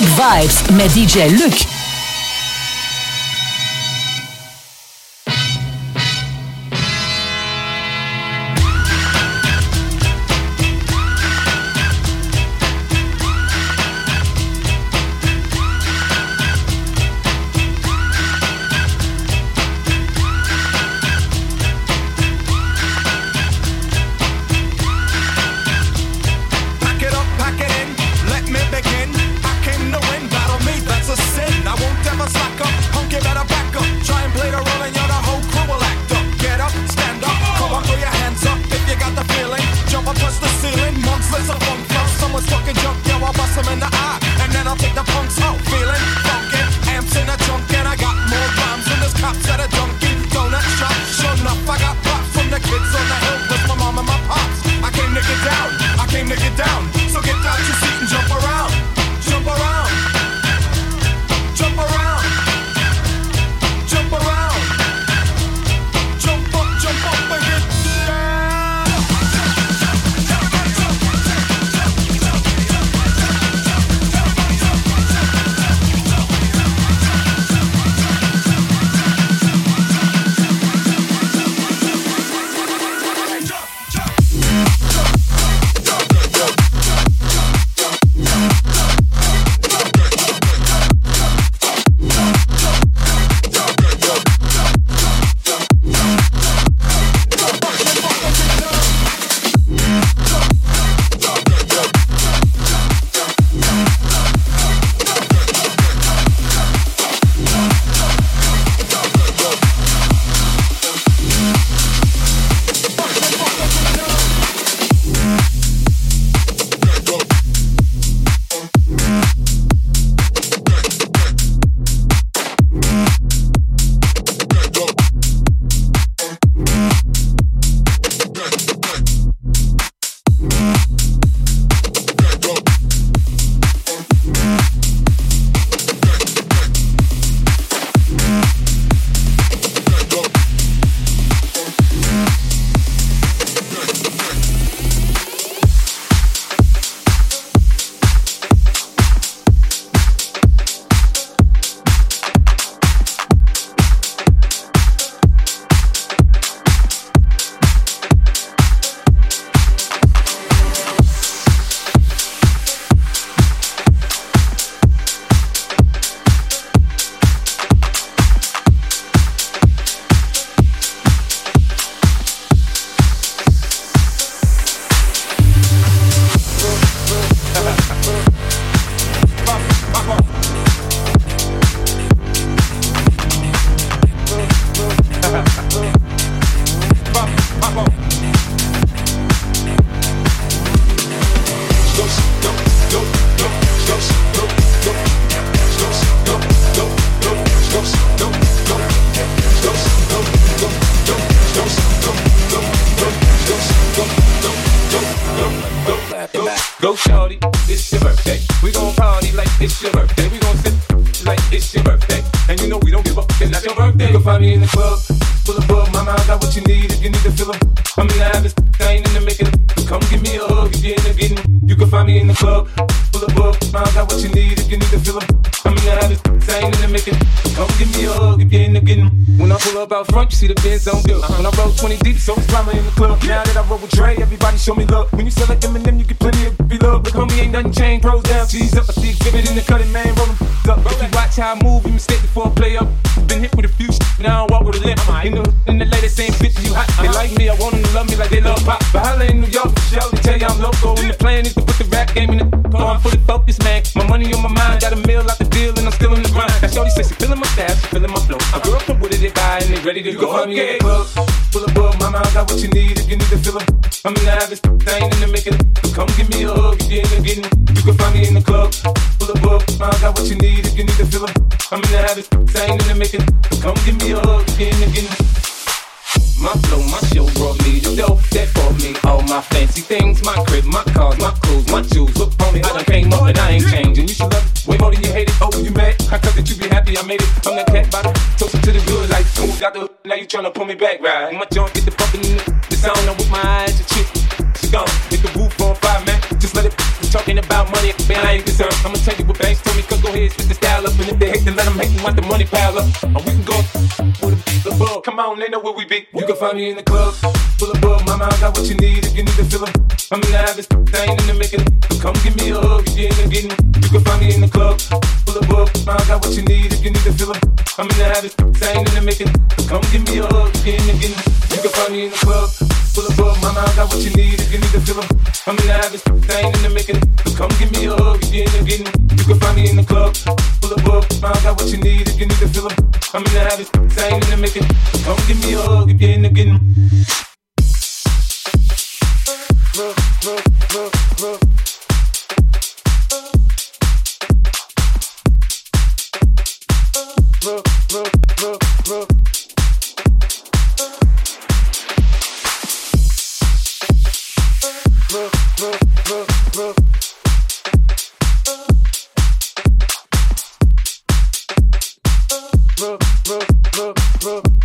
Club Vibes met DJ Luc. Now you tryna pull me back, right? My joint get the bumping in the, the sound. I'm with my eyes, the chick, she gone. Hit the roof on fire, man. Just let it talking about money, man, I ain't concerned. I'ma tell you what banks told me, cause go ahead, switch the style up. And them hate, and want the money pile up. Or we can go with a above. Come on, they know where we be. You can find me in the club, full of bug. Mama, I got what you need if you need to fill them. I'm in the habit, I ain't in the making. Come give me a hug if you're in the getting. You can find me in the club, full of bug. Mama, I got what you need if you need to fill them. I'm in the habit, I ain't in the making. Come give me a hug if you're in the getting. You can find me in the club, full of bug. Mama, I got what you need if you need to fill them. I'm in the habit, I ain't in the making. Come give me a hug if in the getting. You can find me in the club, full of bug. Mama, got what you need if you need to fill them. I'm in the habit, I ain't in the making. Come give me a hug if you're in the getting. Look, look, look. Look, look, look, look. Look, look, look, look. Look, look, look,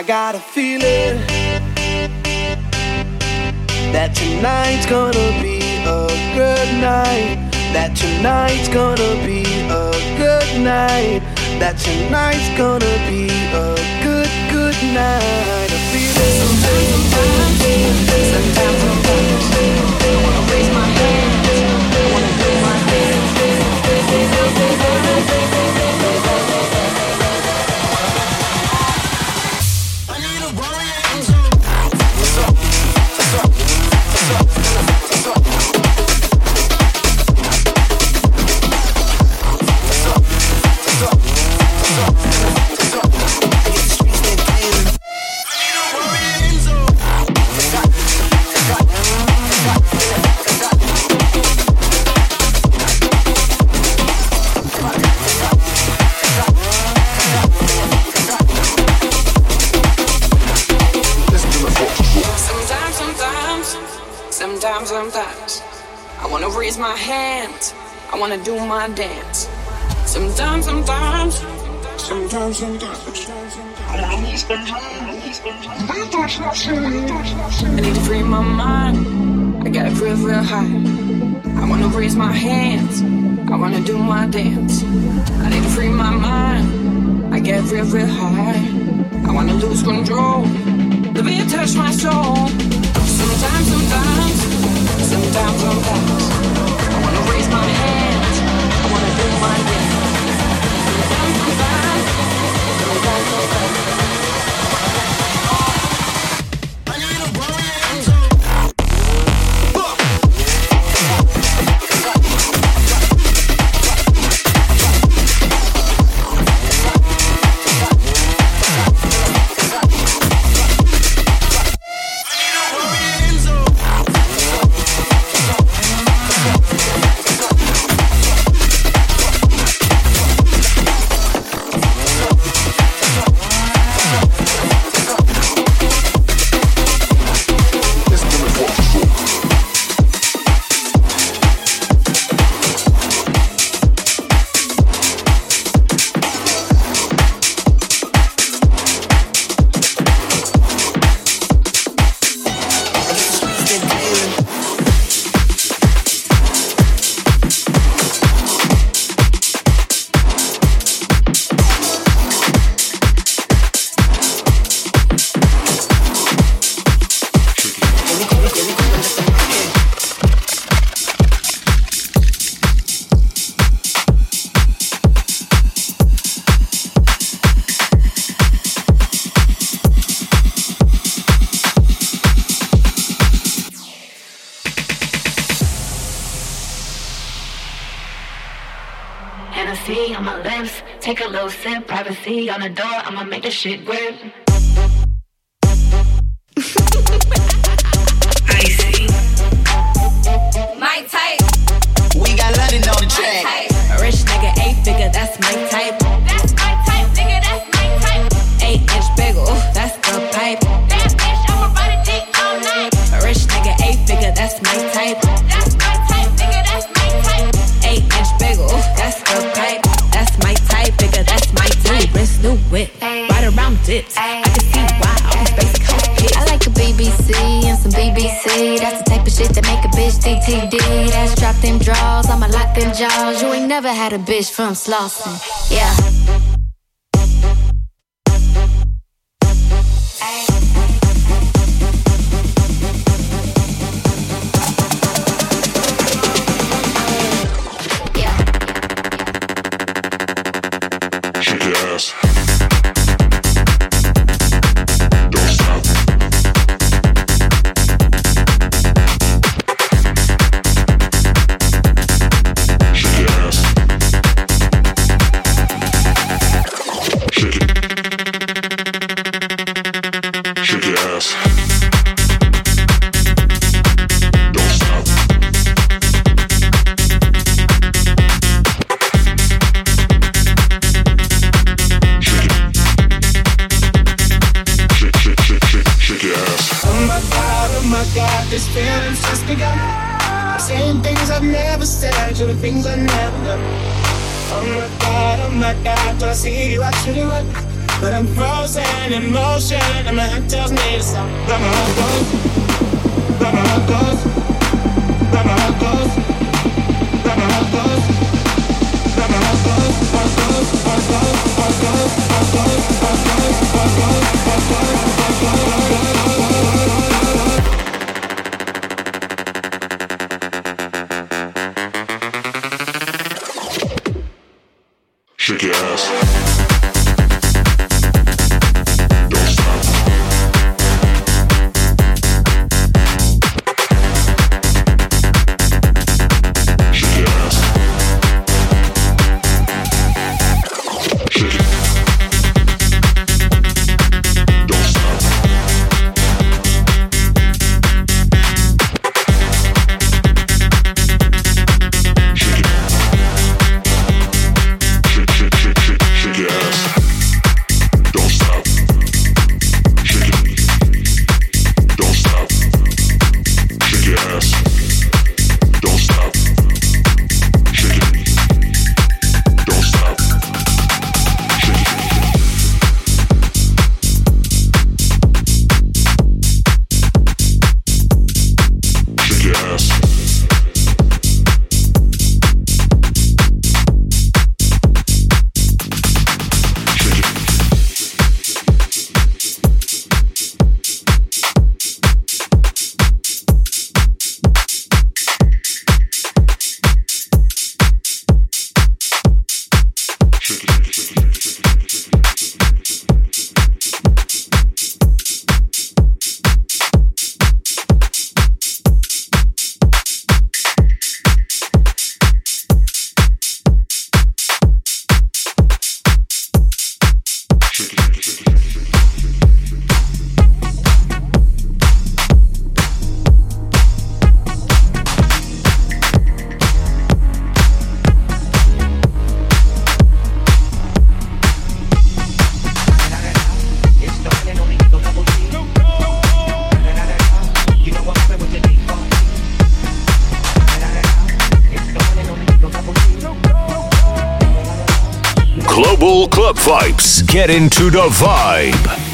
I got a feeling that tonight's gonna be a good night. That tonight's gonna be a good night. That tonight's gonna be a good, good night. A feeling. Sometimes, sometimes, wanna do my dance. Sometimes, sometimes, sometimes, sometimes. I need to free my mind. I gotta feel real high. I wanna raise my hands. I wanna do my dance. I need to free my mind. I get real, real high. I wanna lose control. The beat touch my soul. Sometimes, sometimes, sometimes, sometimes. key on the door, I'ma make this shit grip. Icy. My type. We got London on the track. Rich nigga, eight figure, that's my type. new whip, right around dips. I can see why all these basic hoes pissed. I like a BBC and some BBC. That's the type of shit that make a bitch DTD. That's drop them draws, I'ma lock them jaws. You ain't never had a bitch from Slauson. Yeah. Club vibes. Get into the vibe.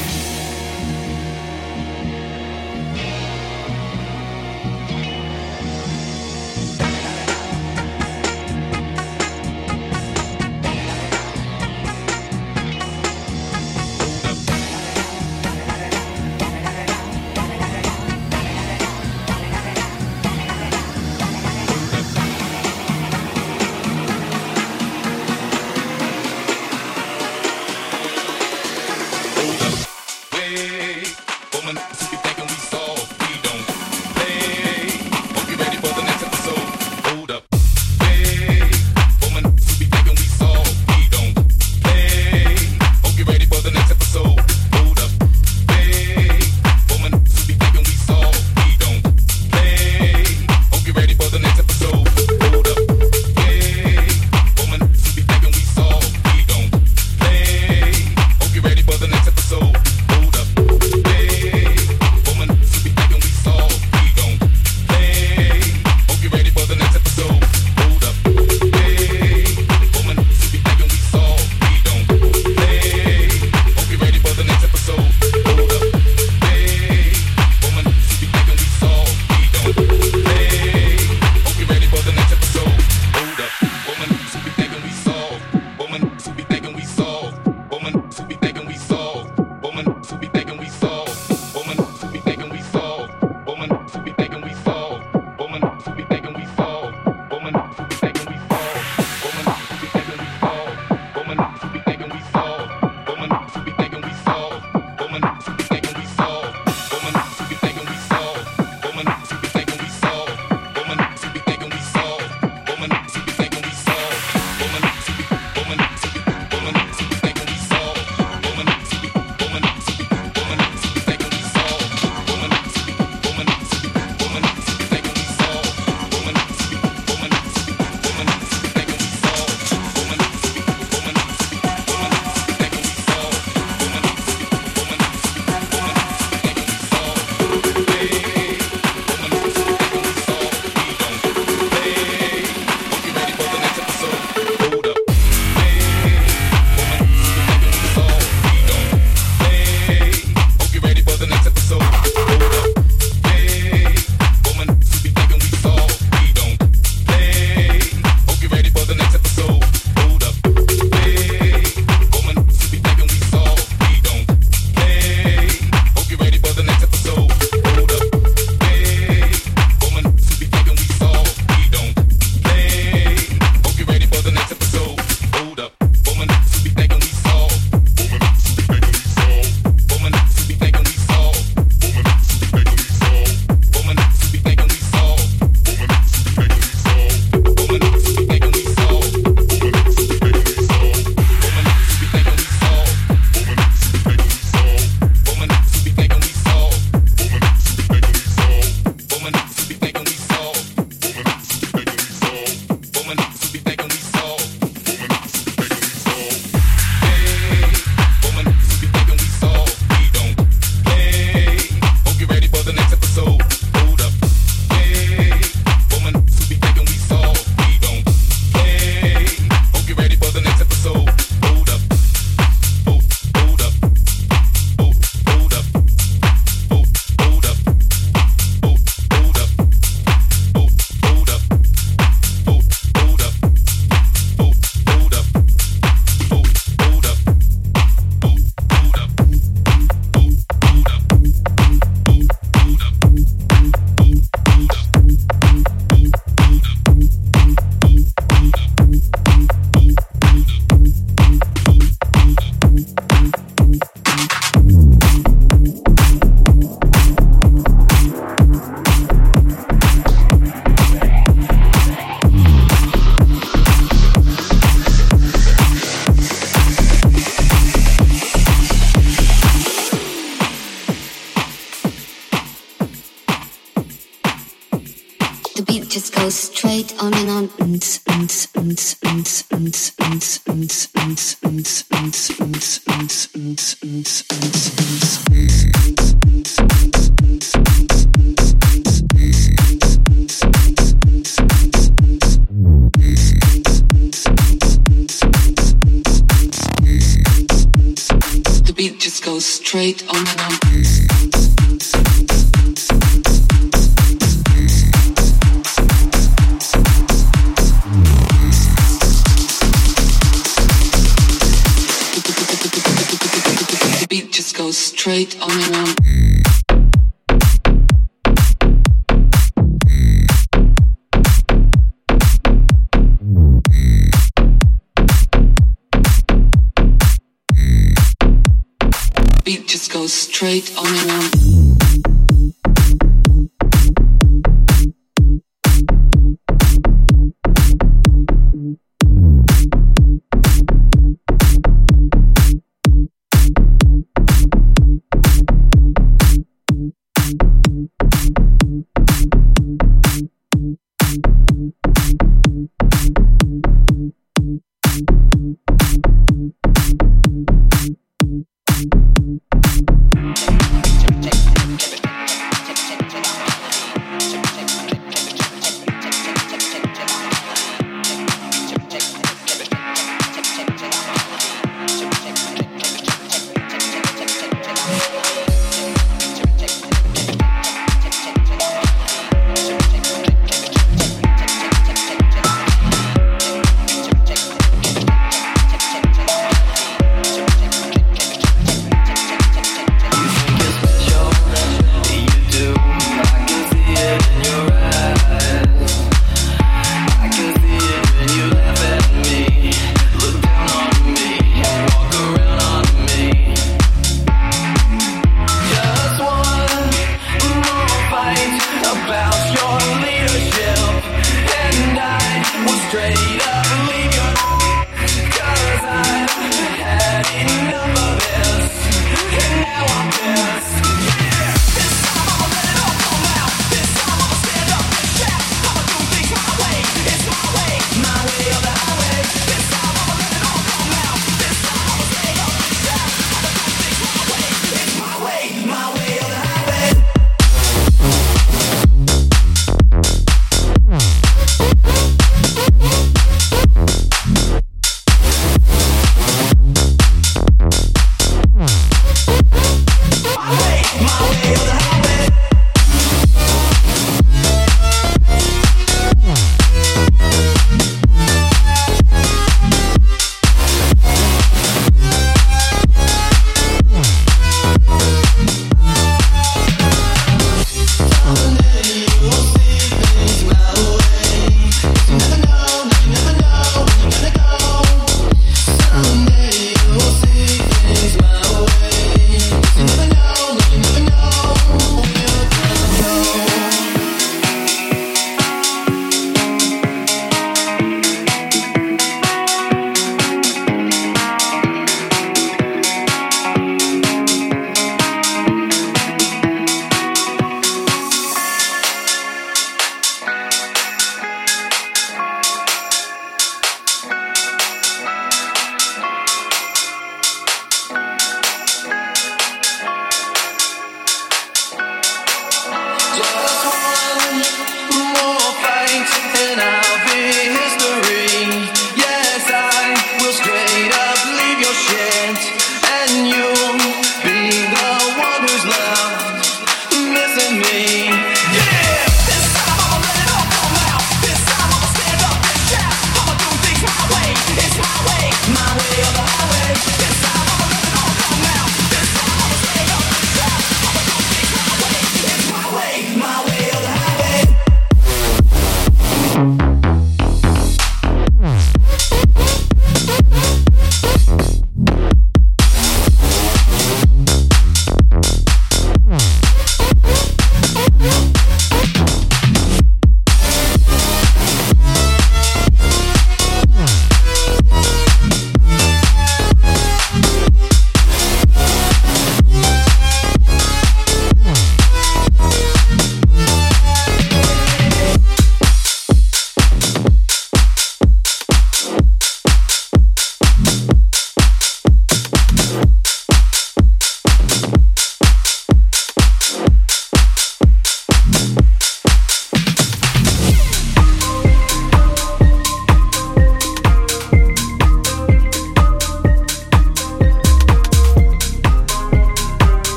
Beat just goes straight on and on.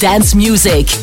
Dance music.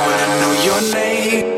Wanna know your name.